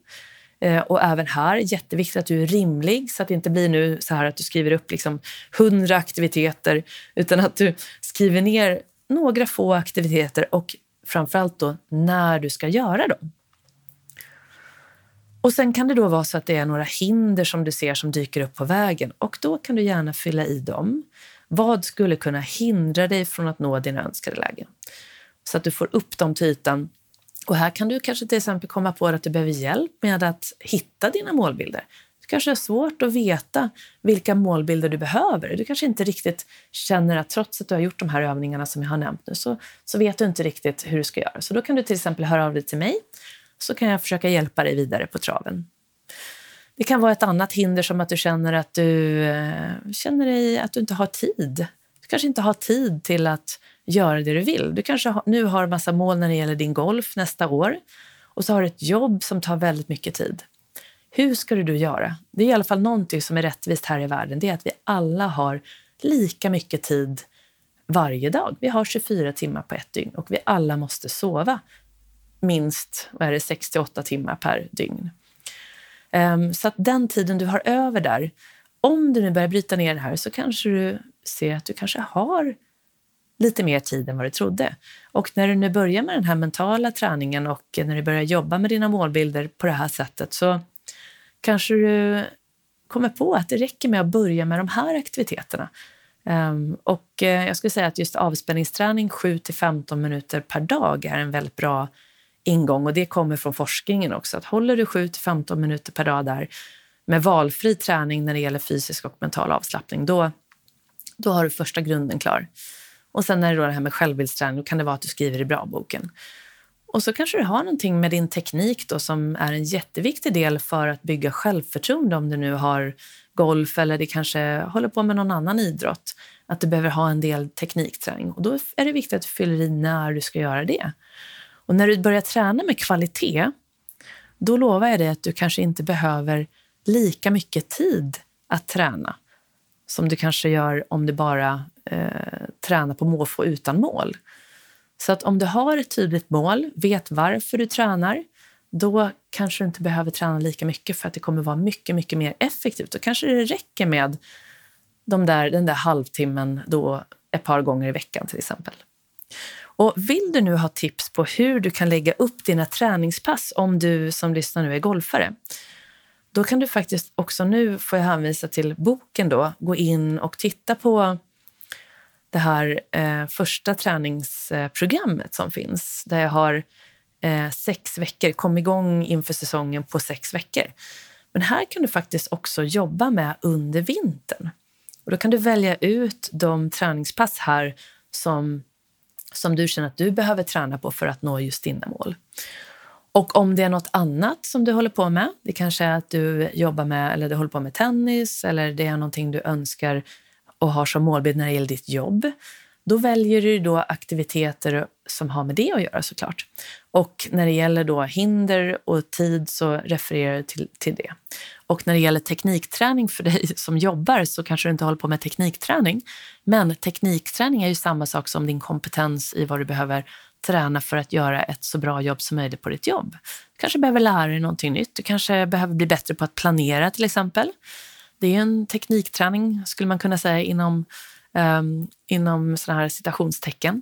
Eh, och även här, jätteviktigt att du är rimlig så att det inte blir nu så här att du skriver upp liksom 100 aktiviteter utan att du skriver ner några få aktiviteter och framförallt då när du ska göra dem. Och sen kan det då vara så att det är några hinder som du ser som dyker upp på vägen och då kan du gärna fylla i dem. Vad skulle kunna hindra dig från att nå dina önskade lägen? Så att du får upp dem till ytan. Och här kan du kanske till exempel komma på att du behöver hjälp med att hitta dina målbilder. Du kanske har svårt att veta vilka målbilder du behöver. Du kanske inte riktigt känner att trots att du har gjort de här övningarna som jag har nämnt nu så, så vet du inte riktigt hur du ska göra. Så då kan du till exempel höra av dig till mig så kan jag försöka hjälpa dig vidare på traven. Det kan vara ett annat hinder som att du känner att du eh, känner dig att du inte har tid. Du kanske inte har tid till att göra det du vill. Du kanske nu har massa mål när det gäller din golf nästa år och så har du ett jobb som tar väldigt mycket tid. Hur ska du då göra? Det är i alla fall någonting som är rättvist här i världen. Det är att vi alla har lika mycket tid varje dag. Vi har 24 timmar på ett dygn och vi alla måste sova minst vad är det, 68 timmar per dygn. Um, så att den tiden du har över där, om du nu börjar bryta ner det här så kanske du ser att du kanske har lite mer tid än vad du trodde. Och när du nu börjar med den här mentala träningen och när du börjar jobba med dina målbilder på det här sättet så kanske du kommer på att det räcker med att börja med de här aktiviteterna. Um, och eh, jag skulle säga att just avspänningsträning 7 till 15 minuter per dag är en väldigt bra ingång och det kommer från forskningen också. Att håller du 7-15 minuter per dag där med valfri träning när det gäller fysisk och mental avslappning, då, då har du första grunden klar. Och sen när det då det här med självbildsträning, då kan det vara att du skriver i bra-boken. Och så kanske du har någonting med din teknik då som är en jätteviktig del för att bygga självförtroende om du nu har golf eller det kanske håller på med någon annan idrott. Att du behöver ha en del teknikträning och då är det viktigt att du fyller i när du ska göra det. Och när du börjar träna med kvalitet, då lovar jag dig att du kanske inte behöver lika mycket tid att träna. som du kanske gör om du bara eh, tränar på måfå utan mål. Så att om du har ett tydligt mål, vet varför du tränar, då kanske du inte behöver träna lika mycket för att det kommer vara mycket, mycket mer effektivt. Då kanske det räcker med de där, den där halvtimmen då ett par gånger i veckan till exempel. Och vill du nu ha tips på hur du kan lägga upp dina träningspass om du som lyssnar nu är golfare, då kan du faktiskt också nu, får jag hänvisa till boken då, gå in och titta på det här eh, första träningsprogrammet som finns, där jag har eh, sex veckor, kom igång inför säsongen på sex veckor. Men här kan du faktiskt också jobba med under vintern. Och då kan du välja ut de träningspass här som, som du känner att du behöver träna på för att nå just dina mål. Och om det är något annat som du håller på med, det kanske är att du jobbar med eller du håller på med tennis eller det är någonting du önskar och har som målbild när det gäller ditt jobb, då väljer du då aktiviteter som har med det att göra såklart. Och när det gäller då hinder och tid så refererar du till, till det. Och när det gäller teknikträning för dig som jobbar så kanske du inte håller på med teknikträning. Men teknikträning är ju samma sak som din kompetens i vad du behöver träna för att göra ett så bra jobb som möjligt på ditt jobb. Du kanske behöver lära dig någonting nytt. Du kanske behöver bli bättre på att planera till exempel. Det är en teknikträning skulle man kunna säga inom, um, inom sådana här citationstecken.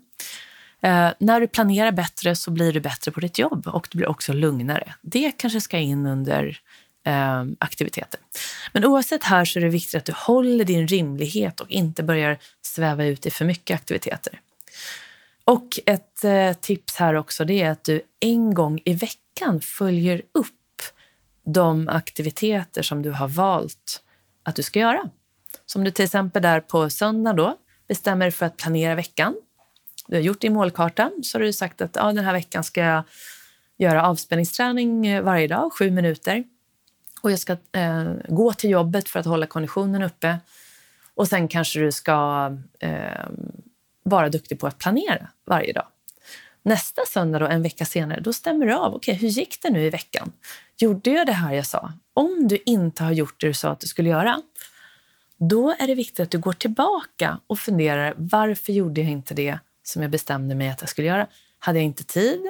Eh, när du planerar bättre så blir du bättre på ditt jobb och du blir också lugnare. Det kanske ska in under eh, aktiviteter. Men oavsett här så är det viktigt att du håller din rimlighet och inte börjar sväva ut i för mycket aktiviteter. Och ett eh, tips här också det är att du en gång i veckan följer upp de aktiviteter som du har valt att du ska göra. Som du till exempel där på söndag då bestämmer dig för att planera veckan. Du har gjort din målkarta, så har du sagt att ja, den här veckan ska jag göra avspänningsträning eh, varje dag, sju minuter. Och jag ska eh, gå till jobbet för att hålla konditionen uppe. Och sen kanske du ska eh, vara duktig på att planera varje dag. Nästa söndag, då, en vecka senare, då stämmer du av. Okej, hur gick det nu i veckan? Gjorde jag det här jag sa? Om du inte har gjort det du sa att du skulle göra, då är det viktigt att du går tillbaka och funderar varför gjorde jag inte det som jag bestämde mig att jag skulle göra? Hade jag inte tid?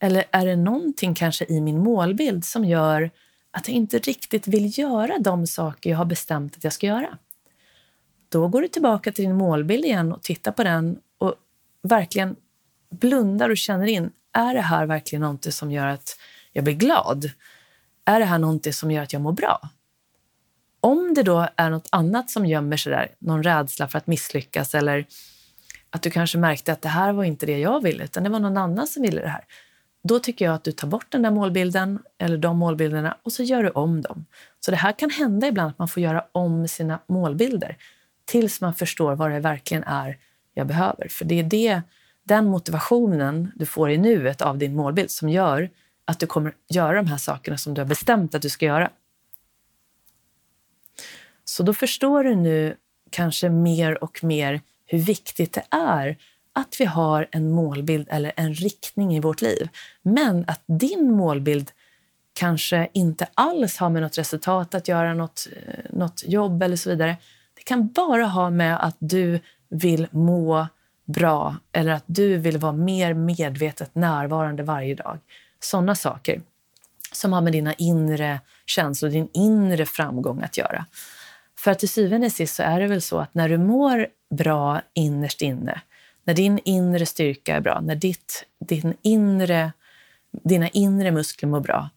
Eller är det någonting kanske i min målbild som gör att jag inte riktigt vill göra de saker jag har bestämt att jag ska göra? Då går du tillbaka till din målbild igen och tittar på den och verkligen blundar och känner in, är det här verkligen någonting som gör att jag blir glad? Är det här någonting som gör att jag mår bra? Om det då är något annat som gömmer sig där, någon rädsla för att misslyckas eller att du kanske märkte att det här var inte det jag ville, utan det var någon annan som ville det här. Då tycker jag att du tar bort den där målbilden eller de målbilderna och så gör du om dem. Så det här kan hända ibland att man får göra om sina målbilder tills man förstår vad det verkligen är jag behöver. För det är det den motivationen du får i nuet av din målbild som gör att du kommer göra de här sakerna som du har bestämt att du ska göra. Så då förstår du nu kanske mer och mer hur viktigt det är att vi har en målbild eller en riktning i vårt liv. Men att din målbild kanske inte alls har med något resultat att göra, något, eh, något jobb eller så vidare. Det kan bara ha med att du vill må bra eller att du vill vara mer medvetet närvarande varje dag. Sådana saker som har med dina inre känslor, din inre framgång att göra. För till syvende och sist så är det väl så att när du mår bra innerst inne, när din inre styrka är bra, när ditt, din inre, dina inre muskler mår bra,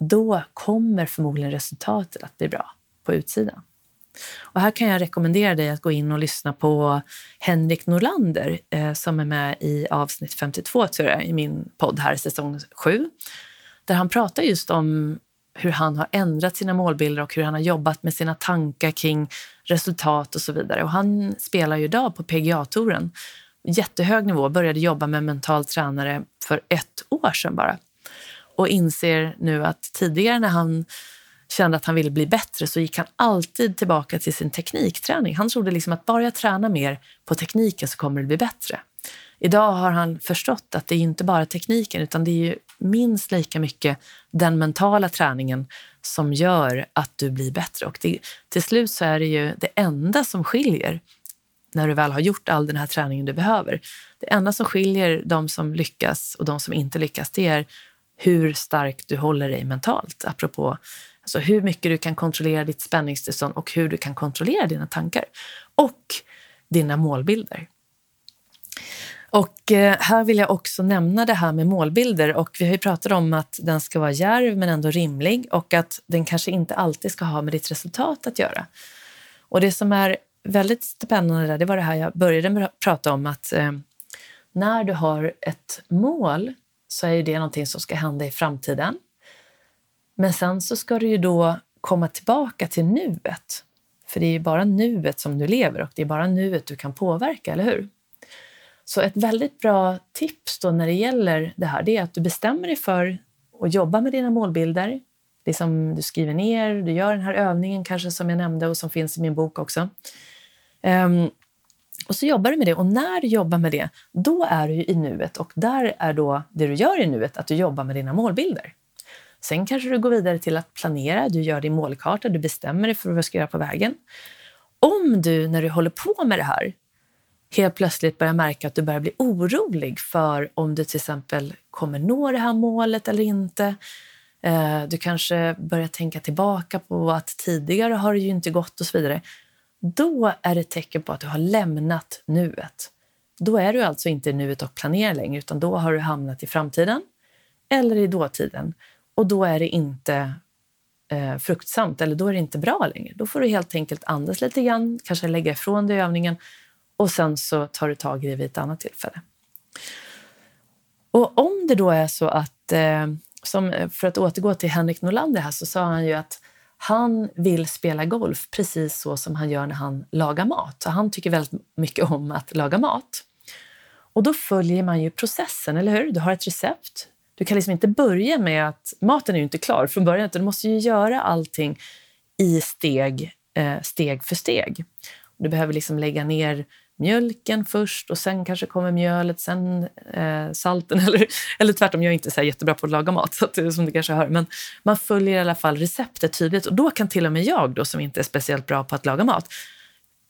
då kommer förmodligen resultatet att bli bra på utsidan. Och här kan jag rekommendera dig att gå in och lyssna på Henrik Norlander eh, som är med i avsnitt 52 tror jag, i min podd här, säsong 7. Där han pratar just om hur han har ändrat sina målbilder och hur han har jobbat med sina tankar kring resultat och så vidare. Och han spelar ju idag på PGA-touren. Jättehög nivå, började jobba med mental tränare för ett år sedan bara. Och inser nu att tidigare när han kände att han ville bli bättre så gick han alltid tillbaka till sin teknikträning. Han trodde liksom att bara jag tränar mer på tekniken så kommer det bli bättre. Idag har han förstått att det är inte bara tekniken utan det är ju minst lika mycket den mentala träningen som gör att du blir bättre. Och det, till slut så är det ju det enda som skiljer när du väl har gjort all den här träningen du behöver. Det enda som skiljer de som lyckas och de som inte lyckas, det är hur starkt du håller dig mentalt. Apropå alltså hur mycket du kan kontrollera ditt spänningstillstånd och hur du kan kontrollera dina tankar och dina målbilder. Och eh, här vill jag också nämna det här med målbilder och vi har ju pratat om att den ska vara järv men ändå rimlig och att den kanske inte alltid ska ha med ditt resultat att göra. Och det som är väldigt spännande där, det var det här jag började med att prata om att eh, när du har ett mål så är det någonting som ska hända i framtiden. Men sen så ska du ju då komma tillbaka till nuet. För det är ju bara nuet som du lever och det är bara nuet du kan påverka, eller hur? Så ett väldigt bra tips då när det gäller det här det är att du bestämmer dig för att jobba med dina målbilder. Det som du skriver ner, du gör den här övningen kanske som jag nämnde och som finns i min bok också. Um, och så jobbar du med det och när du jobbar med det, då är du i nuet och där är då det du gör i nuet att du jobbar med dina målbilder. Sen kanske du går vidare till att planera, du gör din målkarta, du bestämmer dig för vad du ska göra på vägen. Om du när du håller på med det här helt plötsligt börjar märka att du börjar bli orolig för om du till exempel kommer nå det här målet eller inte. Eh, du kanske börjar tänka tillbaka på att tidigare har det ju inte gått och så vidare. Då är det ett tecken på att du har lämnat nuet. Då är du alltså inte i nuet och planerar längre, utan då har du hamnat i framtiden eller i dåtiden. Och då är det inte eh, fruktsamt, eller då är det inte bra längre. Då får du helt enkelt andas lite grann, kanske lägga ifrån dig övningen och sen så tar du tag i det vid ett annat tillfälle. Och om det då är så att, eh, som, eh, för att återgå till Henrik Norlander här, så sa han ju att han vill spela golf precis så som han gör när han lagar mat. Så han tycker väldigt mycket om att laga mat. Och då följer man ju processen, eller hur? Du har ett recept. Du kan liksom inte börja med att maten är ju inte klar från början, utan du måste ju göra allting i steg, eh, steg för steg. Du behöver liksom lägga ner mjölken först och sen kanske kommer mjölet, sen eh, salten. Eller, eller tvärtom, jag är inte så jättebra på att laga mat, så att, eh, som du kanske hör. Men man följer i alla fall receptet tydligt och då kan till och med jag då, som inte är speciellt bra på att laga mat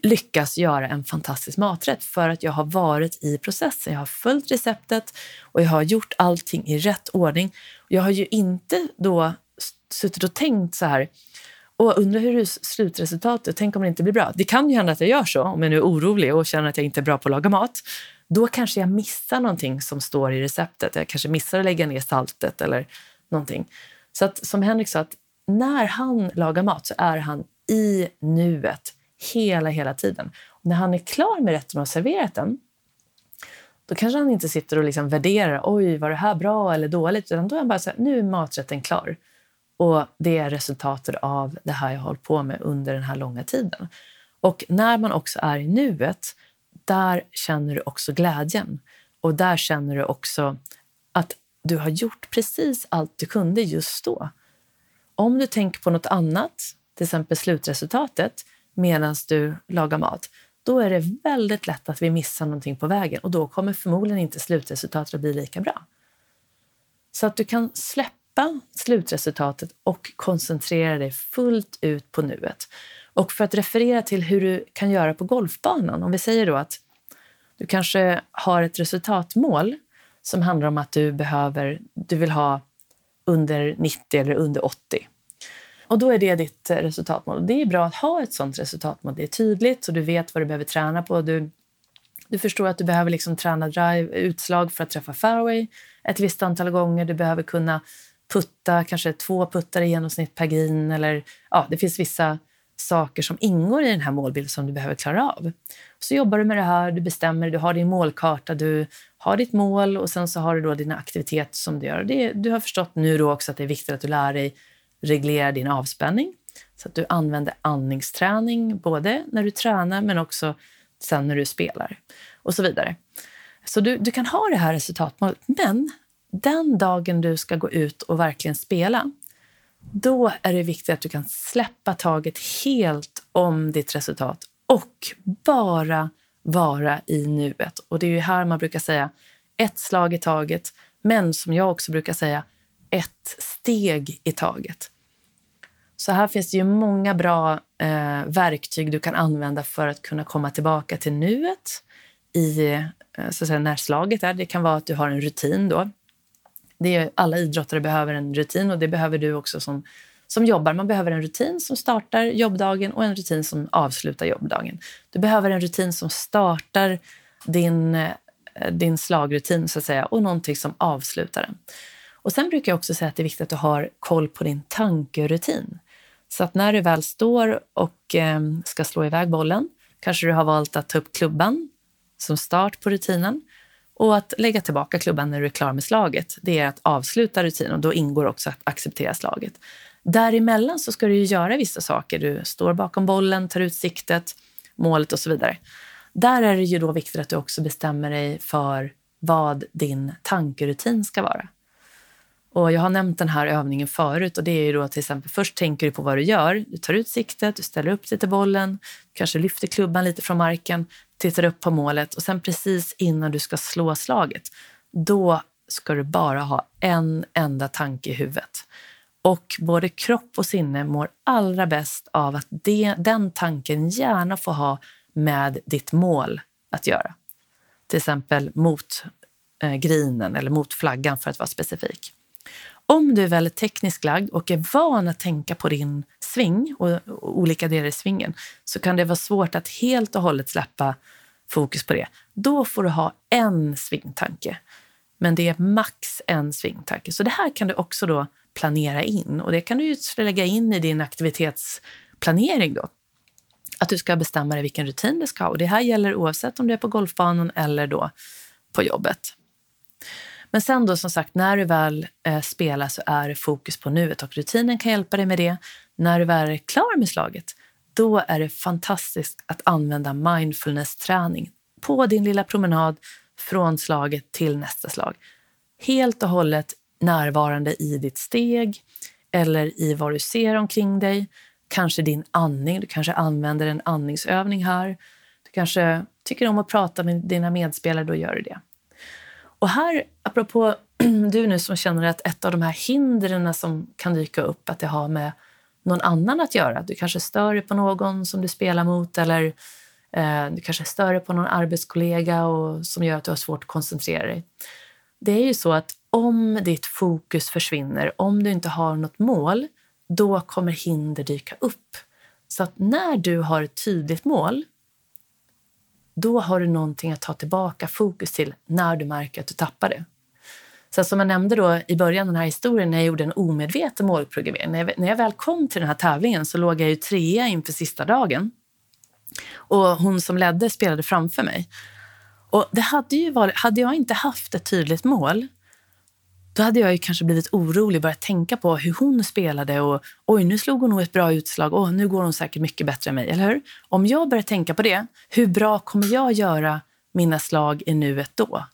lyckas göra en fantastisk maträtt för att jag har varit i processen. Jag har följt receptet och jag har gjort allting i rätt ordning. Jag har ju inte då suttit och tänkt så här, och undrar hur slutresultatet, tänk om det inte blir bra. Det kan ju hända att jag gör så, om jag nu är orolig och känner att jag inte är bra på att laga mat. Då kanske jag missar någonting som står i receptet. Jag kanske missar att lägga ner saltet eller någonting. Så att, som Henrik sa, att när han lagar mat så är han i nuet hela, hela tiden. Och när han är klar med rätten och har serverat den, då kanske han inte sitter och liksom värderar, oj, var det här bra eller dåligt? Utan då är han bara så här, nu är maträtten klar. Och det är resultatet av det här jag har hållit på med under den här långa tiden. Och när man också är i nuet, där känner du också glädjen. Och där känner du också att du har gjort precis allt du kunde just då. Om du tänker på något annat, till exempel slutresultatet, medan du lagar mat, då är det väldigt lätt att vi missar någonting på vägen och då kommer förmodligen inte slutresultatet att bli lika bra. Så att du kan släppa släppa slutresultatet och koncentrera dig fullt ut på nuet. Och för att referera till hur du kan göra på golfbanan, om vi säger då att du kanske har ett resultatmål som handlar om att du behöver, du vill ha under 90 eller under 80. Och då är det ditt resultatmål. Det är bra att ha ett sånt resultatmål. Det är tydligt och du vet vad du behöver träna på. Du, du förstår att du behöver liksom träna drive, utslag för att träffa fairway ett visst antal gånger. Du behöver kunna putta, kanske två puttar i genomsnitt per green. Eller, ja, det finns vissa saker som ingår i den här målbilden som du behöver klara av. Så jobbar du med det här, du bestämmer, du har din målkarta, du har ditt mål och sen så har du då dina aktiviteter som du gör. Det, du har förstått nu då också att det är viktigt att du lär dig reglera din avspänning så att du använder andningsträning både när du tränar men också sen när du spelar och så vidare. Så du, du kan ha det här resultatmålet, men den dagen du ska gå ut och verkligen spela, då är det viktigt att du kan släppa taget helt om ditt resultat och bara vara i nuet. Och det är ju här man brukar säga ett slag i taget. Men som jag också brukar säga, ett steg i taget. Så här finns det ju många bra eh, verktyg du kan använda för att kunna komma tillbaka till nuet i eh, så att säga, när slaget är. Det kan vara att du har en rutin då. Det är, alla idrottare behöver en rutin och det behöver du också som, som jobbar. Man behöver en rutin som startar jobbdagen och en rutin som avslutar jobbdagen. Du behöver en rutin som startar din, eh, din slagrutin så att säga och någonting som avslutar den. Och Sen brukar jag också säga att det är viktigt att du har koll på din tankerutin. Så att när du väl står och eh, ska slå iväg bollen kanske du har valt att ta upp klubban som start på rutinen och att lägga tillbaka klubban när du är klar med slaget. Det är att avsluta rutinen och då ingår också att acceptera slaget. Däremellan så ska du ju göra vissa saker. Du står bakom bollen, tar ut siktet, målet och så vidare. Där är det ju då viktigt att du också bestämmer dig för vad din tankerutin ska vara. Och jag har nämnt den här övningen förut och det är ju då till exempel först tänker du på vad du gör. Du tar ut siktet, du ställer upp dig till bollen, kanske lyfter klubban lite från marken, tittar upp på målet och sen precis innan du ska slå slaget, då ska du bara ha en enda tanke i huvudet. Och både kropp och sinne mår allra bäst av att det, den tanken gärna får ha med ditt mål att göra. Till exempel mot eh, grinen eller mot flaggan för att vara specifik. Om du är väldigt tekniskt lagd och är van att tänka på din sving och, och olika delar i svingen så kan det vara svårt att helt och hållet släppa fokus på det. Då får du ha en svingtanke. Men det är max en svingtanke. Så det här kan du också då planera in och det kan du lägga in i din aktivitetsplanering då. Att du ska bestämma dig vilken rutin du ska ha och det här gäller oavsett om du är på golfbanan eller då på jobbet. Men sen då som sagt, när du väl eh, spelar så är det fokus på nuet och rutinen kan hjälpa dig med det. När du väl är klar med slaget, då är det fantastiskt att använda mindfulness-träning på din lilla promenad från slaget till nästa slag. Helt och hållet närvarande i ditt steg eller i vad du ser omkring dig. Kanske din andning. Du kanske använder en andningsövning här. Du kanske tycker om att prata med dina medspelare, då gör du det. Och här, apropå du nu som känner att ett av de här hindren som kan dyka upp, att det har med någon annan att göra. Du kanske stör dig på någon som du spelar mot eller eh, du kanske stör dig på någon arbetskollega och, som gör att du har svårt att koncentrera dig. Det är ju så att om ditt fokus försvinner, om du inte har något mål, då kommer hinder dyka upp. Så att när du har ett tydligt mål, då har du någonting att ta tillbaka fokus till när du märker att du tappar det. Så som jag nämnde då i början den här historien när jag gjorde en omedveten målprogrammering. När jag, när jag väl kom till den här tävlingen så låg jag ju trea inför sista dagen. Och hon som ledde spelade framför mig. Och det hade ju varit, hade jag inte haft ett tydligt mål då hade jag ju kanske blivit orolig och börjat tänka på hur hon spelade och oj, nu slog hon nog ett bra utslag. Åh, nu går hon säkert mycket bättre än mig, eller hur? Om jag börjar tänka på det, hur bra kommer jag göra mina slag i nuet då?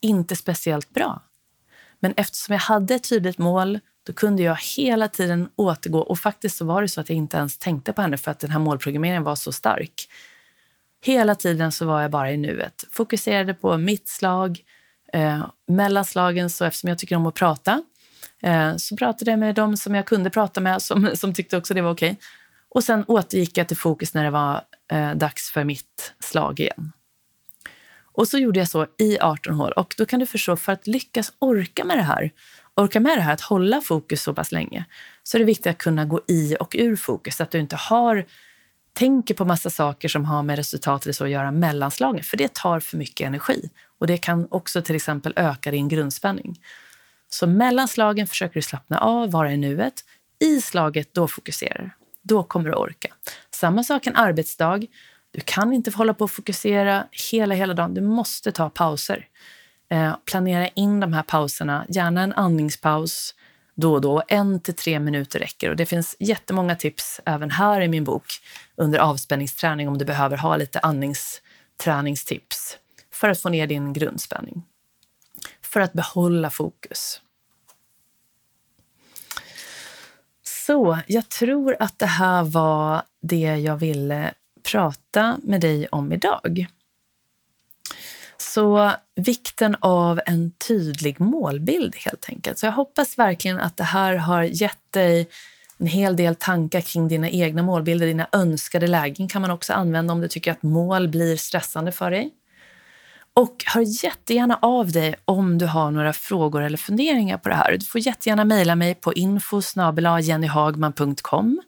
Inte speciellt bra. Men eftersom jag hade ett tydligt mål, då kunde jag hela tiden återgå. Och faktiskt så var det så att jag inte ens tänkte på henne för att den här målprogrammeringen var så stark. Hela tiden så var jag bara i nuet. Fokuserade på mitt slag, Eh, mellan slagen, så eftersom jag tycker om att prata, eh, så pratade jag med dem som jag kunde prata med, som, som tyckte också det var okej. Och sen återgick jag till fokus när det var eh, dags för mitt slag igen. Och så gjorde jag så i 18 hål. Och då kan du förstå, för att lyckas orka med det här, orka med det här att hålla fokus så pass länge, så är det viktigt att kunna gå i och ur fokus. Så att du inte har, tänker på massa saker som har med resultatet att göra mellanslagen, för det tar för mycket energi. Och Det kan också till exempel öka din grundspänning. Så mellan slagen försöker du slappna av, vara i nuet. I slaget, då fokuserar du. Då kommer du orka. Samma sak en arbetsdag. Du kan inte hålla på och fokusera hela, hela dagen. Du måste ta pauser. Eh, planera in de här pauserna, gärna en andningspaus då och då. En till tre minuter räcker. Och det finns jättemånga tips även här i min bok under avspänningsträning om du behöver ha lite andningsträningstips för att få ner din grundspänning. För att behålla fokus. Så jag tror att det här var det jag ville prata med dig om idag. Så vikten av en tydlig målbild helt enkelt. Så jag hoppas verkligen att det här har gett dig en hel del tankar kring dina egna målbilder. Dina önskade lägen kan man också använda om du tycker att mål blir stressande för dig. Och hör jättegärna av dig om du har några frågor eller funderingar på det här. Du får jättegärna mejla mig på info jennyhagman.com.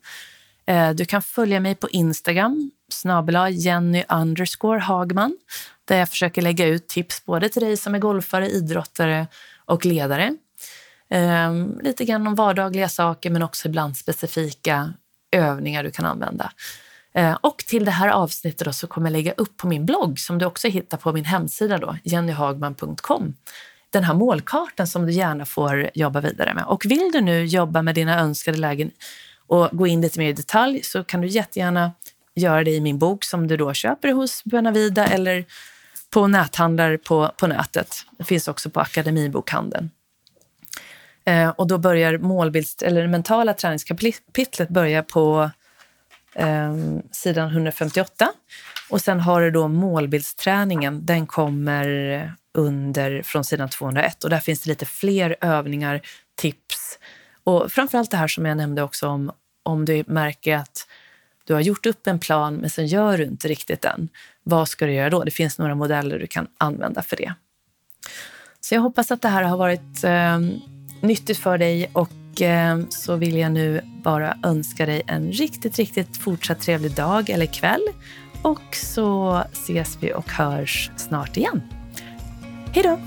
Eh, du kan följa mig på Instagram, snabela Jenny underscore Hagman, där jag försöker lägga ut tips både till dig som är golfare, idrottare och ledare. Eh, lite grann om vardagliga saker men också ibland specifika övningar du kan använda. Eh, och till det här avsnittet då så kommer jag lägga upp på min blogg som du också hittar på min hemsida då, jennyhagman.com den här målkartan som du gärna får jobba vidare med. Och vill du nu jobba med dina önskade lägen och gå in lite mer i detalj så kan du jättegärna göra det i min bok som du då köper hos Buenavida eller på näthandlar på, på nätet. Det finns också på Akademibokhandeln. Eh, och då börjar målbilds, eller det mentala träningskapitlet börjar på eh, sidan 158. Och sen har du då målbildsträningen. Den kommer under från sidan 201 och där finns det lite fler övningar, tips och framförallt det här som jag nämnde också om om du märker att du har gjort upp en plan men sen gör du inte riktigt den. Vad ska du göra då? Det finns några modeller du kan använda för det. Så jag hoppas att det här har varit eh, nyttigt för dig och eh, så vill jag nu bara önska dig en riktigt, riktigt fortsatt trevlig dag eller kväll. Och så ses vi och hörs snart igen. Hej då!